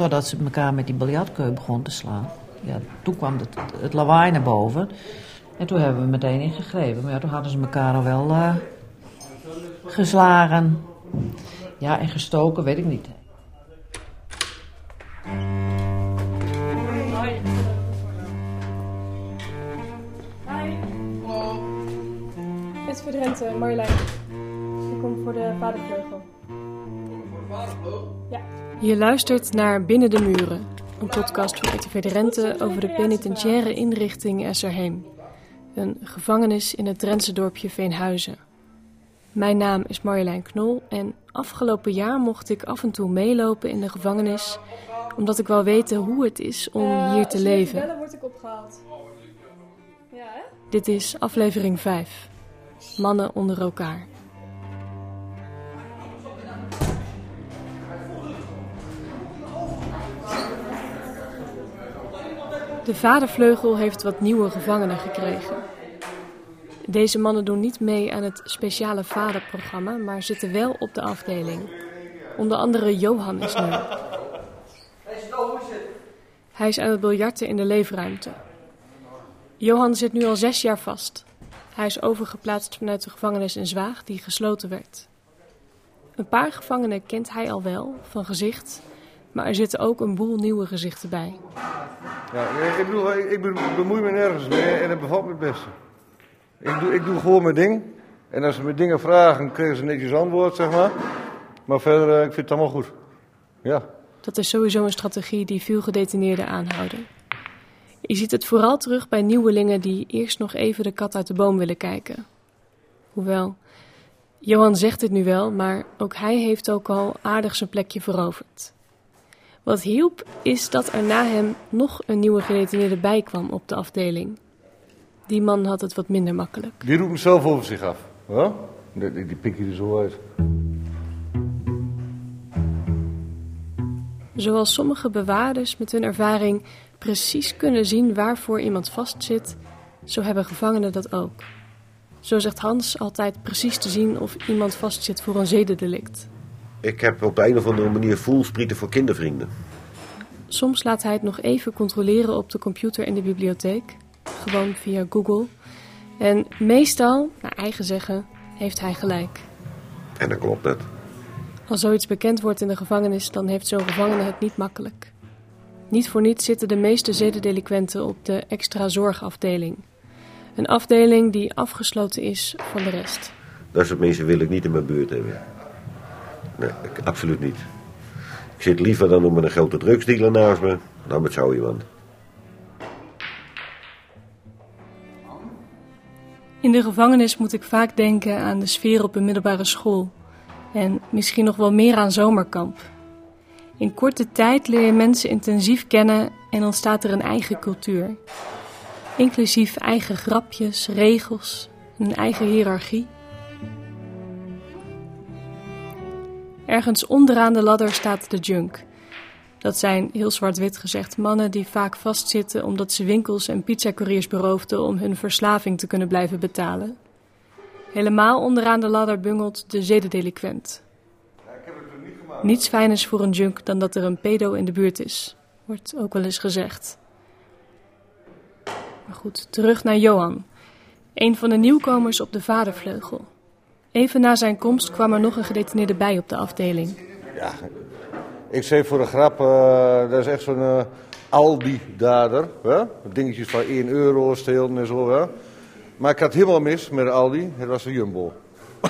Totdat ze elkaar met die biljartkeu begon te slaan. Ja, toen kwam het, het lawaai naar boven. En toen hebben we meteen ingegrepen. Maar ja, toen hadden ze elkaar al wel uh, geslagen. Ja, en gestoken, weet ik niet. Dit voor Drenthe, Marjolein. Ik kom voor de vadervleugel. Je luistert naar Binnen de Muren, een podcast van RTV Drenthe over de penitentiaire inrichting Esserheem. Een gevangenis in het Drentse dorpje Veenhuizen. Mijn naam is Marjolein Knol en afgelopen jaar mocht ik af en toe meelopen in de gevangenis, omdat ik wil weten hoe het is om hier te leven. Bellen word ik opgehaald. Ja, hè? Dit is aflevering 5. Mannen onder elkaar. De vadervleugel heeft wat nieuwe gevangenen gekregen. Deze mannen doen niet mee aan het speciale vaderprogramma, maar zitten wel op de afdeling. Onder andere Johan is nu. Hij is aan het biljarten in de leefruimte. Johan zit nu al zes jaar vast. Hij is overgeplaatst vanuit de gevangenis in Zwaag, die gesloten werd. Een paar gevangenen kent hij al wel, van gezicht, maar er zitten ook een boel nieuwe gezichten bij. Ja, ik, bedoel, ik bemoei me nergens mee en het bevalt me het beste. Ik doe, ik doe gewoon mijn ding. En als ze me dingen vragen, krijgen ze netjes antwoord, zeg maar. Maar verder, eh, ik vind het allemaal goed. Ja. Dat is sowieso een strategie die veel gedetineerden aanhouden. Je ziet het vooral terug bij nieuwelingen die eerst nog even de kat uit de boom willen kijken. Hoewel, Johan zegt het nu wel, maar ook hij heeft ook al aardig zijn plekje veroverd. Wat hielp is dat er na hem nog een nieuwe gedetineerde bijkwam op de afdeling. Die man had het wat minder makkelijk. Die roept mezelf over zich af. Huh? Die, die, die pik je er zo uit. Zoals sommige bewaarders met hun ervaring precies kunnen zien waarvoor iemand vastzit, zo hebben gevangenen dat ook. Zo zegt Hans altijd precies te zien of iemand vastzit voor een zedendelict. Ik heb op de een of andere manier voelsprieten voor kindervrienden. Soms laat hij het nog even controleren op de computer in de bibliotheek, gewoon via Google. En meestal, naar eigen zeggen, heeft hij gelijk. En dat klopt het. Als zoiets bekend wordt in de gevangenis, dan heeft zo'n gevangene het niet makkelijk. Niet voor niets zitten de meeste zedendelinquenten op de extra zorgafdeling. Een afdeling die afgesloten is van de rest. Dat soort mensen wil ik niet in mijn buurt hebben. Nee, absoluut niet. Ik zit liever dan nog met een grote drugsdealer naast me, dan met zo iemand. In de gevangenis moet ik vaak denken aan de sfeer op een middelbare school. En misschien nog wel meer aan zomerkamp. In korte tijd leer je mensen intensief kennen en ontstaat er een eigen cultuur. Inclusief eigen grapjes, regels, een eigen hiërarchie. Ergens onderaan de ladder staat de junk. Dat zijn, heel zwart-wit gezegd, mannen die vaak vastzitten omdat ze winkels en pizzacouriers beroofden om hun verslaving te kunnen blijven betalen. Helemaal onderaan de ladder bungelt de zedendeliquent. Niets fijners voor een junk dan dat er een pedo in de buurt is, wordt ook wel eens gezegd. Maar goed, terug naar Johan, een van de nieuwkomers op de vadervleugel. Even na zijn komst kwam er nog een gedetineerde bij op de afdeling. Ja, ik zei voor de grap, eh, dat is echt zo'n eh, Aldi-dader. Dingetjes van 1 euro stelen en zo. Hè? Maar ik had helemaal mis met de Aldi, het was een Jumbo.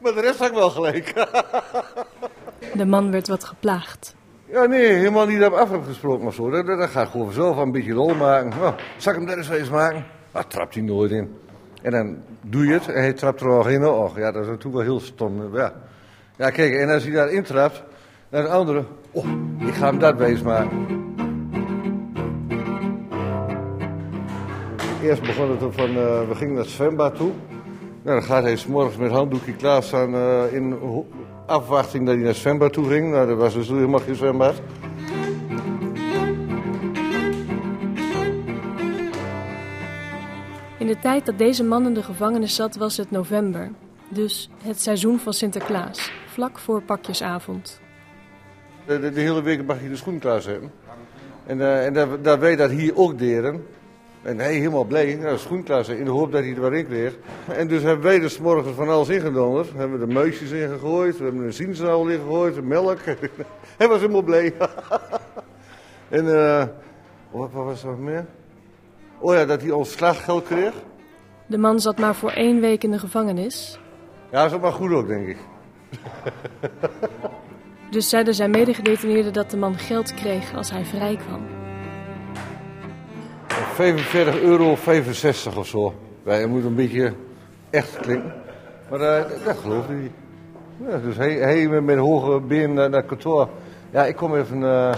maar de rest had ik wel gelijk. De man werd wat geplaagd. Ja, nee, helemaal niet op afgesproken of zo. Dat, dat, dat gaat gewoon vanzelf een beetje lol maken. Nou, zal ik hem daar eens eens maken? Ah, trapt hij nooit in. En dan doe je het en hij trapt er al in. Och, ja, dat is natuurlijk wel heel stom. Ja. ja, kijk, en als hij daar intrapt, dan de andere... Oh, ik ga hem dat wees maken. Eerst begon het van, eh, we gingen naar het toe. Nou, dan gaat hij 's morgens met handdoekje klaarstaan eh in afwachting dat hij naar het zwembad toe ging. Nou, dat was dus helemaal geen zwembad. In de tijd dat deze man in de gevangenis zat was het november. Dus het seizoen van Sinterklaas, vlak voor pakjesavond. De, de, de hele week mag je de schoen klaarzetten. En, eh, en dat, dat wij dat hier ook deden. En hij helemaal blij, de klaarzetten, in de hoop dat hij er waarin kreeg. En dus hebben wij er 's morgens van alles ingedonderd. Hebben we de muisjes ingegooid, we hebben een ziensel ingegooid, de melk. hij was helemaal blij. en eh, wat, wat was er nog meer? Oh ja, dat hij ons slaggeld kreeg. De man zat maar voor één week in de gevangenis. Ja, dat is ook maar goed ook, denk ik. Dus zeiden zijn medegedetineerden dat de man geld kreeg als hij vrij kwam. 45 euro 65 of zo. Wij moet een beetje echt klinken. Maar eh, dat geloofde hij. Ja, dus hij, hij met mijn hoge been naar, kantoor. Ja, ik kom even eh,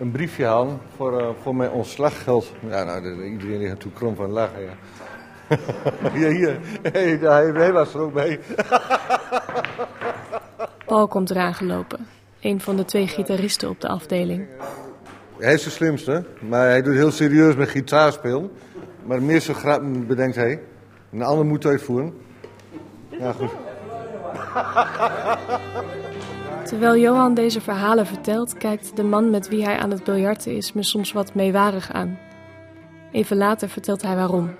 een briefje halen voor, eh, voor mijn ontslaggeld. Ja, nou, de- iedereen ligt natuurlijk krom van lachen. Hier. Hey, hij, hij was er ook bij. Paul komt eraan gelopen. Een van de twee gitaristen op de afdeling. Hij is de slimste, maar hij doet heel serieus met gitaarspelen. Maar de meeste grappen bedenkt hij. Een ander moet uitvoeren. Ja, goed. Terwijl Johan deze verhalen vertelt, kijkt de man met wie hij aan het biljarten is me soms wat meewarig aan. Even later vertelt hij waarom.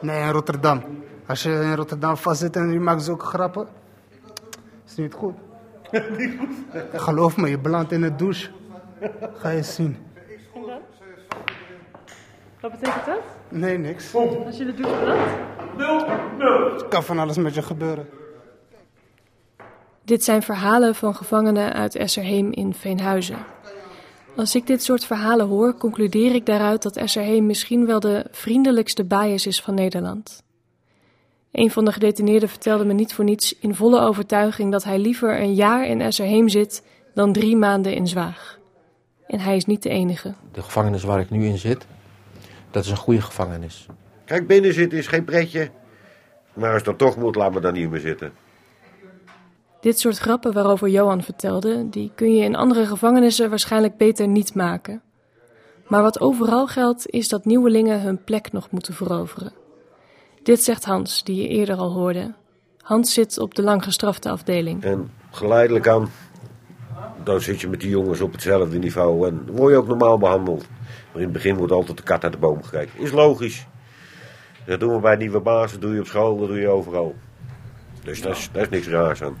Nee, in Rotterdam. Als je in Rotterdam vastzit en je maakt zulke grappen, is niet goed. Geloof me, je belandt in de douche. Ga je zien. Wat betekent dat? Nee, niks. Als je de douche belandt? Er kan van alles met je gebeuren. Dit zijn verhalen van gevangenen uit Esserheem in Veenhuizen. Als ik dit soort verhalen hoor, concludeer ik daaruit dat Esserheem misschien wel de vriendelijkste bias is van Nederland. Een van de gedetineerden vertelde me niet voor niets in volle overtuiging dat hij liever een jaar in Esserheem zit dan drie maanden in Zwaag. En hij is niet de enige. De gevangenis waar ik nu in zit, dat is een goede gevangenis. Kijk, binnen zitten is geen pretje. Maar als dat toch moet, laat me dan niet meer zitten. Dit soort grappen waarover Johan vertelde, die kun je in andere gevangenissen waarschijnlijk beter niet maken. Maar wat overal geldt, is dat nieuwelingen hun plek nog moeten veroveren. Dit zegt Hans, die je eerder al hoorde. Hans zit op de langgestrafte afdeling. En geleidelijk aan, dan zit je met die jongens op hetzelfde niveau. En word je ook normaal behandeld. Maar in het begin wordt altijd de kat uit de boom gekeken. Is logisch. Dat doen we bij nieuwe bazen, doe je op school, dat doe je overal. Dus daar is, daar is niks raars aan.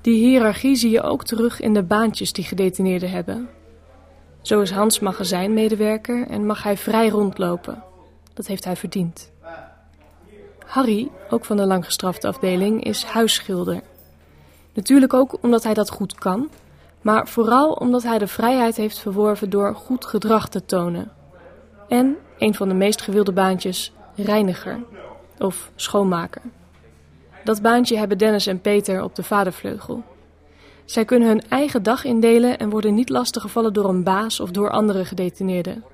Die hiërarchie zie je ook terug in de baantjes die gedetineerden hebben. Zo is Hans magazijnmedewerker en mag hij vrij rondlopen. Dat heeft hij verdiend. Harry, ook van de langgestrafte afdeling, is huisschilder. Natuurlijk ook omdat hij dat goed kan, maar vooral omdat hij de vrijheid heeft verworven door goed gedrag te tonen. En, een van de meest gewilde baantjes, reiniger of schoonmaker. Dat baantje hebben Dennis en Peter op de vadervleugel. Zij kunnen hun eigen dag indelen en worden niet lastiggevallen door een baas of door andere gedetineerden.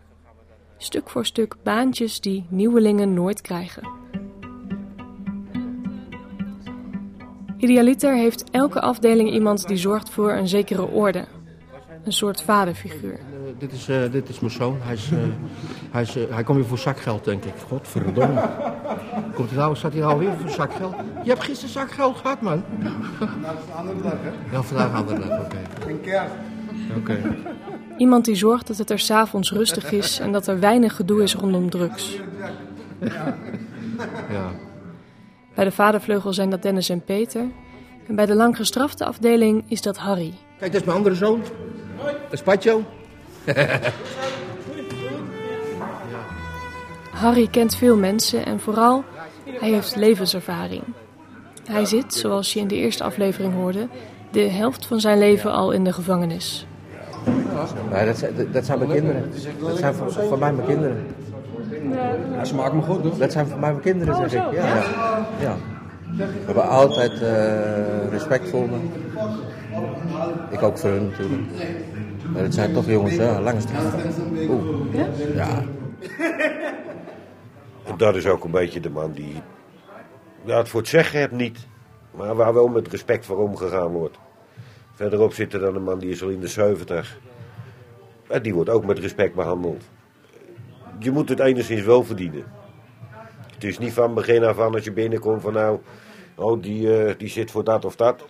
Stuk voor stuk baantjes die nieuwelingen nooit krijgen. Idealiter heeft elke afdeling iemand die zorgt voor een zekere orde. Een soort vaderfiguur. Eh, dit, is, eh, dit is mijn zoon. Hij, is, eh, hij, is, hij komt weer voor zakgeld, denk ik. Godverdomme. Komt hij nou, staat hij nou weer voor zakgeld? Je hebt gisteren zakgeld gehad, man. Ja, vandaag een andere dag, oké. Oké. Iemand die zorgt dat het er s'avonds rustig is en dat er weinig gedoe is rondom drugs. Ja. Bij de vadervleugel zijn dat Dennis en Peter. En bij de langgestrafte afdeling is dat Harry. Kijk, dat is mijn andere zoon. Dat is Patjo. Harry kent veel mensen en vooral, hij heeft levenservaring. Hij zit, zoals je in de eerste aflevering hoorde, de helft van zijn leven al in de gevangenis. Nee, dat, zijn- dat zijn mijn kinderen. Dat zijn voor, voor mij mijn kinderen. Ja, ze maken me goed, hoor. Dat zijn voor mij mijn kinderen, zeg ik. Ja, ja. ja. We hebben altijd eh, respect voor me. Ik ook voor hun natuurlijk. Maar het zijn toch jongens, ja, lange straf. Oeh. Ja? En dat is ook een beetje de man die ja, het voor het zeggen hebt niet. Maar waar wel met respect voor omgegaan wordt. Verderop zit er dan een man die is al in de 70. En die wordt ook met respect behandeld. Je moet het enigszins wel verdienen. Het is niet van begin af aan als je binnenkomt van nou, Oh, die, eh, die zit voor dat of dat.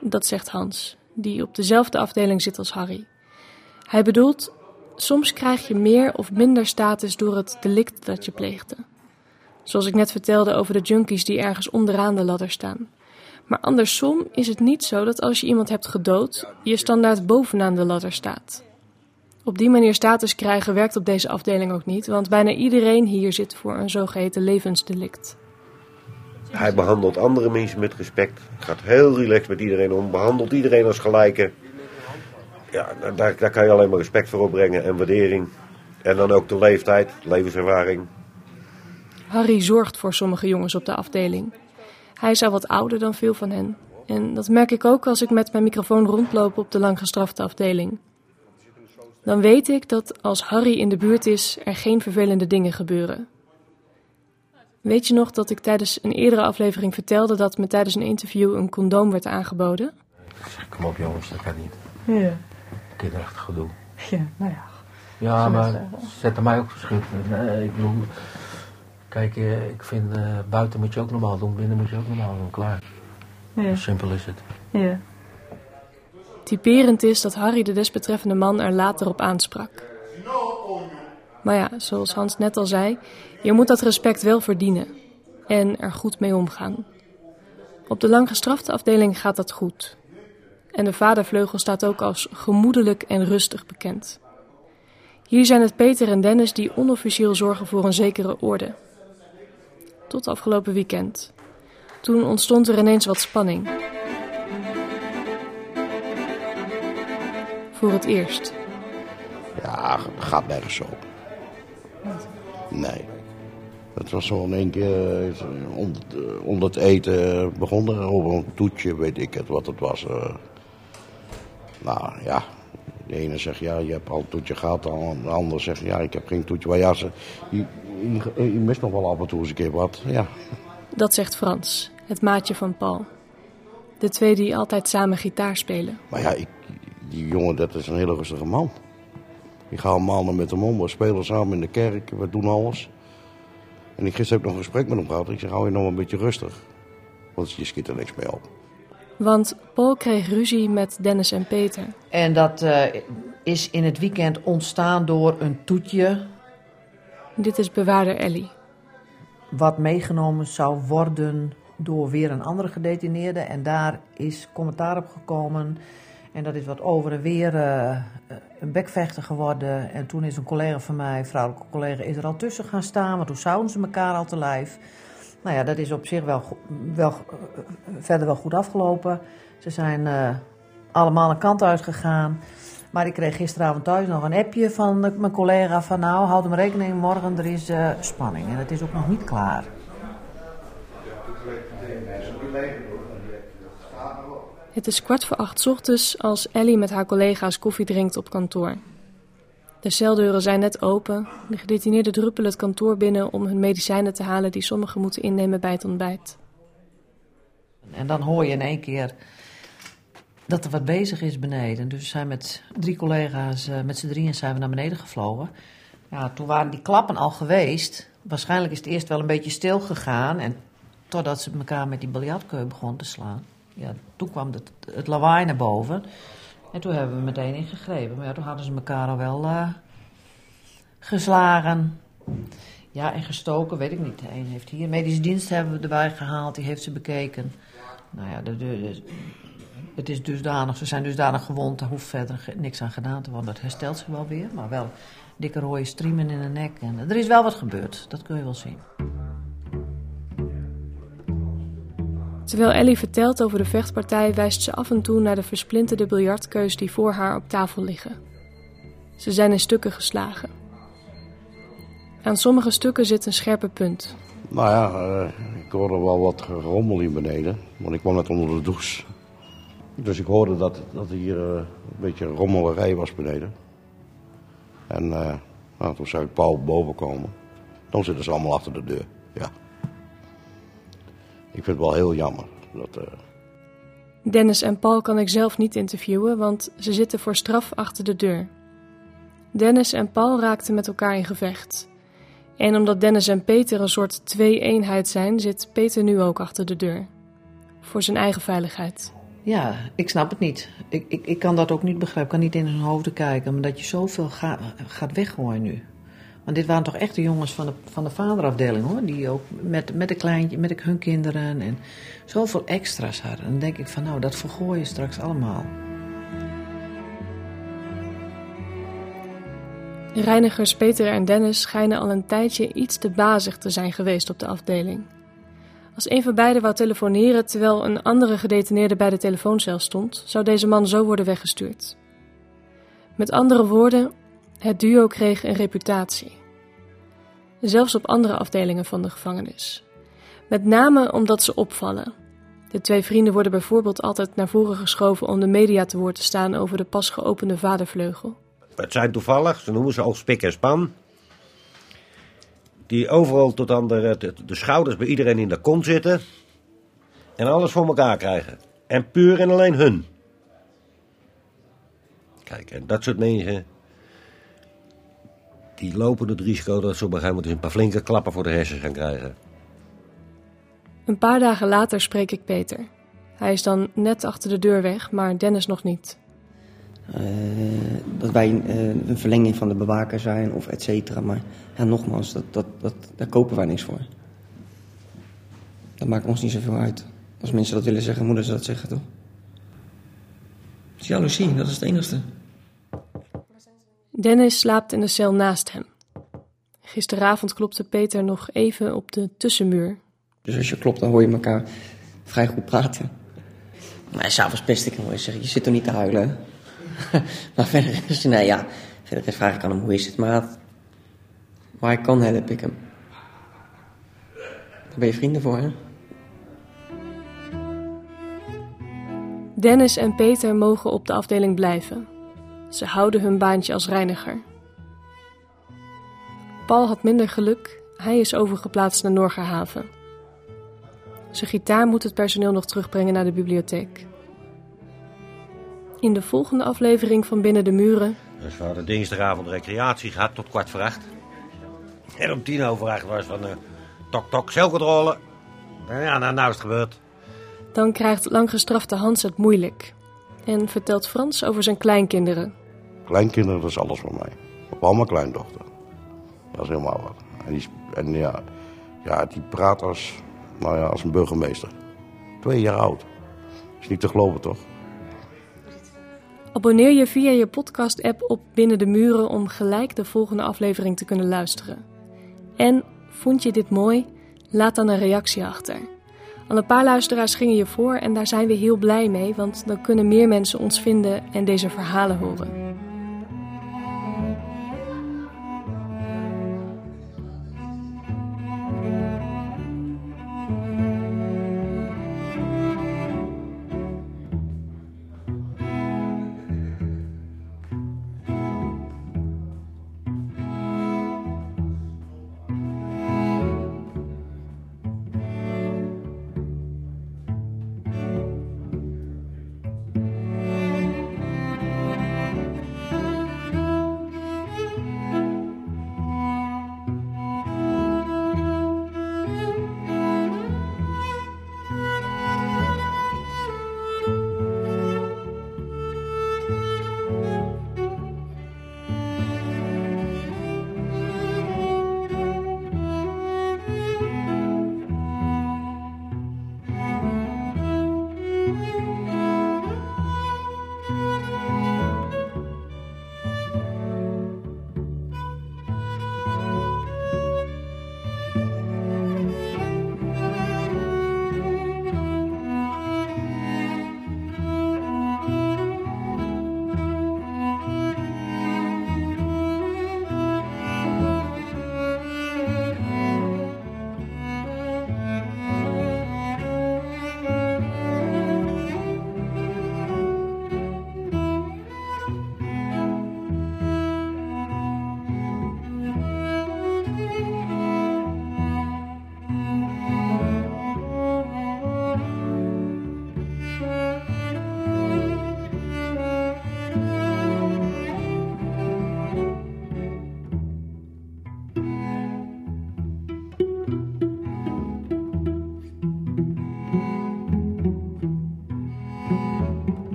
Dat zegt Hans, die op dezelfde afdeling zit als Harry. Hij bedoelt, soms krijg je meer of minder status door het delict dat je pleegde. Zoals ik net vertelde over de junkies die ergens onderaan de ladder staan. Maar andersom is het niet zo dat als je iemand hebt gedood, je standaard bovenaan de ladder staat. Op die manier status krijgen werkt op deze afdeling ook niet, want bijna iedereen hier zit voor een zogeheten levensdelict. Hij behandelt andere mensen met respect. Gaat heel relaxed met iedereen om. Behandelt iedereen als gelijke. Ja, daar, daar kan je alleen maar respect voor opbrengen en waardering. En dan ook de leeftijd, levenservaring. Harry zorgt voor sommige jongens op de afdeling. Hij is al wat ouder dan veel van hen. En dat merk ik ook als ik met mijn microfoon rondloop op de langgestrafte afdeling. Dan weet ik dat als Harry in de buurt is, er geen vervelende dingen gebeuren. Weet je nog dat ik tijdens een eerdere aflevering vertelde dat me tijdens een interview een condoom werd aangeboden? Kom op jongens, dat kan niet. Ja. Kinderachtig gedoe. Ja, nou ja. Ja, maar zet er mij ook verschut. Nee, ik bedoel, kijk, eh, ik vind eh, buiten moet je ook normaal doen, binnen moet je ook normaal doen, klaar. Ja. Simpel is het. Ja. Typerend is dat Harry de desbetreffende man er later op aansprak. Maar ja, zoals Hans net al zei, je moet dat respect wel verdienen en er goed mee omgaan. Op de langgestrafte afdeling gaat dat goed. En de vadervleugel staat ook als gemoedelijk en rustig bekend. Hier zijn het Peter en Dennis die onofficieel zorgen voor een zekere orde. Tot afgelopen weekend. Toen ontstond er ineens wat spanning. Voor het eerst. Ja, gaat nergens op. Nee. Het was zo in één keer eh, onder, onder het eten begonnen. Over een toetje, weet ik het wat het was. eh. nou ja, de ene zegt ja, je hebt al een toetje gehad. De ander zegt ja, ik heb geen toetje. Maar ja, ze, je, je, je mist nog wel af en toe eens een keer wat. Ja, Dat zegt Frans, het maatje van Paul. De twee die altijd samen gitaar spelen. maar ja, ik, die jongen, dat is een hele rustige man. Ik ga maanden met hem om, we spelen samen in de kerk, we doen alles. En ik gisteren heb ik nog een gesprek met hem gehad. Ik zeg, hou je nog een beetje rustig. Want je schiet er niks mee op. Want Paul kreeg ruzie met Dennis en Peter. En dat eh, is in het weekend ontstaan door een toetje Dit is bewaarder Ellie. wat meegenomen zou worden door weer een andere gedetineerde. En daar is commentaar op gekomen. En dat is wat over en weer eh, een bekvechter geworden. En toen is een collega van mij, een vrouwelijke collega, is er al tussen gaan staan. Want toen zouden ze elkaar al te lijf. Nou ja, dat is op zich wel, wel, eh, verder wel goed afgelopen. Ze zijn eh, allemaal een kant uitgegaan. Maar ik kreeg gisteravond thuis nog een appje van eh, mijn collega van nou, houd hem rekening, morgen er is eh, spanning. En het is ook nog niet klaar. Het is kwart voor acht ochtends als Ellie met haar collega's koffie drinkt op kantoor. De celdeuren zijn net open. De gedetineerden druppelen het kantoor binnen om hun medicijnen te halen die sommigen moeten innemen bij het ontbijt. En dan hoor je in één keer dat er wat bezig is beneden. Dus we zijn met drie collega's, eh, met z'n drieën zijn we naar beneden gevlogen. Ja, toen waren die klappen al geweest. Waarschijnlijk is het eerst wel een beetje stil gegaan. En totdat ze elkaar met die biljartkeu begonnen te slaan. Ja, toen kwam het, het lawaai naar boven. En toen hebben we meteen ingegrepen. Maar ja, toen hadden ze elkaar al wel eh, geslagen. Ja, en gestoken, weet ik niet. De een heeft hier. Medische dienst hebben we erbij gehaald, die heeft ze bekeken. Nou ja, de, het is dusdanig, ze zijn dusdanig gewond, daar hoeft verder niks aan gedaan te worden. Dat herstelt zich wel weer, maar wel dikke rode striemen in de nek. En er is wel wat gebeurd, dat kun je wel zien. Terwijl Ellie vertelt over de vechtpartij, wijst ze af en toe naar de versplinterde biljartkeus die voor haar op tafel liggen. Ze zijn in stukken geslagen. Aan sommige stukken zit een scherpe punt. Nou ja, eh, ik hoorde wel wat gerommel hier beneden. Want ik kwam net onder de douche. Dus ik hoorde dat, dat hier eh, een beetje rommelerij was beneden. En eh, nou, toen zag ik Paul boven komen. Dan zitten ze allemaal achter de deur. Ja. Ik vind het wel heel jammer. Dat, eh, Dennis en Paul kan ik zelf niet interviewen, want ze zitten voor straf achter de deur. Dennis en Paul raakten met elkaar in gevecht. En omdat Dennis en Peter een soort twee-eenheid zijn, zit Peter nu ook achter de deur. Voor zijn eigen veiligheid. Ja, ik snap het niet. Ik, ik, ik kan dat ook niet begrijpen. Ik kan niet in hun hoofden kijken. Maar dat je zoveel ga, gaat weggooien nu. Want dit waren toch echt de jongens van de, van de vaderafdeling hoor. Die ook met, met, de kleintje, met hun kinderen en zoveel extra's hadden. En dan denk ik van nou, dat vergooi je straks allemaal. Reinigers Peter en Dennis schijnen al een tijdje iets te bazig te zijn geweest op de afdeling. Als een van beiden wou telefoneren terwijl een andere gedetineerde bij de telefooncel stond, zou deze man zo worden weggestuurd. Met andere woorden, het duo kreeg een reputatie. Zelfs op andere afdelingen van de gevangenis. Met name omdat ze opvallen. De twee vrienden worden bijvoorbeeld altijd naar voren geschoven om de media te woord te staan over de pas geopende vadervleugel. Het zijn toevallig, ze noemen ze al spik en span. Die overal tot aan de, de, de schouders bij iedereen in de kont zitten. En alles voor elkaar krijgen. En puur en alleen hun. Kijk, en dat soort mensen. Die lopen het risico dat ze op een gegeven moment een paar flinke klappen voor de hersens gaan krijgen. Een paar dagen later spreek ik Peter. Hij is dan net achter de deur weg, maar Dennis nog niet. Uh, dat wij uh, een verlenging van de bewaker zijn of et cetera. Maar ja, nogmaals, dat, dat, dat, daar kopen wij niks voor. Dat maakt ons niet zoveel uit. Als mensen dat willen zeggen, moeten ze dat zeggen, toch? Jaloezie, dat is het enigste. Dennis slaapt in de cel naast hem. Gisteravond klopte Peter nog even op de tussenmuur. Dus als je klopt, dan hoor je elkaar vrij goed praten. Maar s'avonds pest ik hem wel eens zeggen, je zit er niet te huilen. maar verder is nee, ja, verder vraag ik aan hem hoe is het, maat. Waar ik kan help ik hem. Daar ben je vrienden voor, hè? Dennis en Peter mogen op de afdeling blijven. Ze houden hun baantje als reiniger. Paul had minder geluk. Hij is overgeplaatst naar Norgerhaven. Zijn gitaar moet het personeel nog terugbrengen naar de bibliotheek. In de volgende aflevering van Binnen de Muren. Dus we hadden dinsdagavond recreatie gehad tot kwart voor acht. En om tien over acht was van uh, tok tok celcontrole. Ja, nou, nou is het gebeurd. Dan krijgt langgestrafte Hans het moeilijk. En vertelt Frans over zijn kleinkinderen. Kleinkinderen, dat is alles voor mij. Vooral mijn kleindochter. Dat is helemaal wat. En, die, en ja, ja, die praat als, nou ja, als een burgemeester. Twee jaar oud. Is niet te geloven, toch? Abonneer je via je podcast-app op Binnen de Muren om gelijk de volgende aflevering te kunnen luisteren. En vond je dit mooi? Laat dan een reactie achter. Al een paar luisteraars gingen je voor en daar zijn we heel blij mee, want dan kunnen meer mensen ons vinden en deze verhalen horen.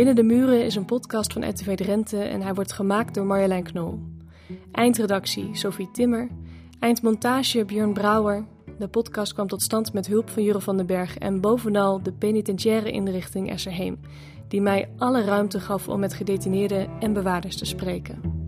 Binnen de Muren is een podcast van RTV Drenthe en hij wordt gemaakt door Marjolein Knol. Eindredactie Sophie Timmer. Eindmontage Björn Brouwer. De podcast kwam tot stand met hulp van Jure van den Berg en bovenal de penitentiaire inrichting Esserheem, die mij alle ruimte gaf om met gedetineerden en bewaarders te spreken.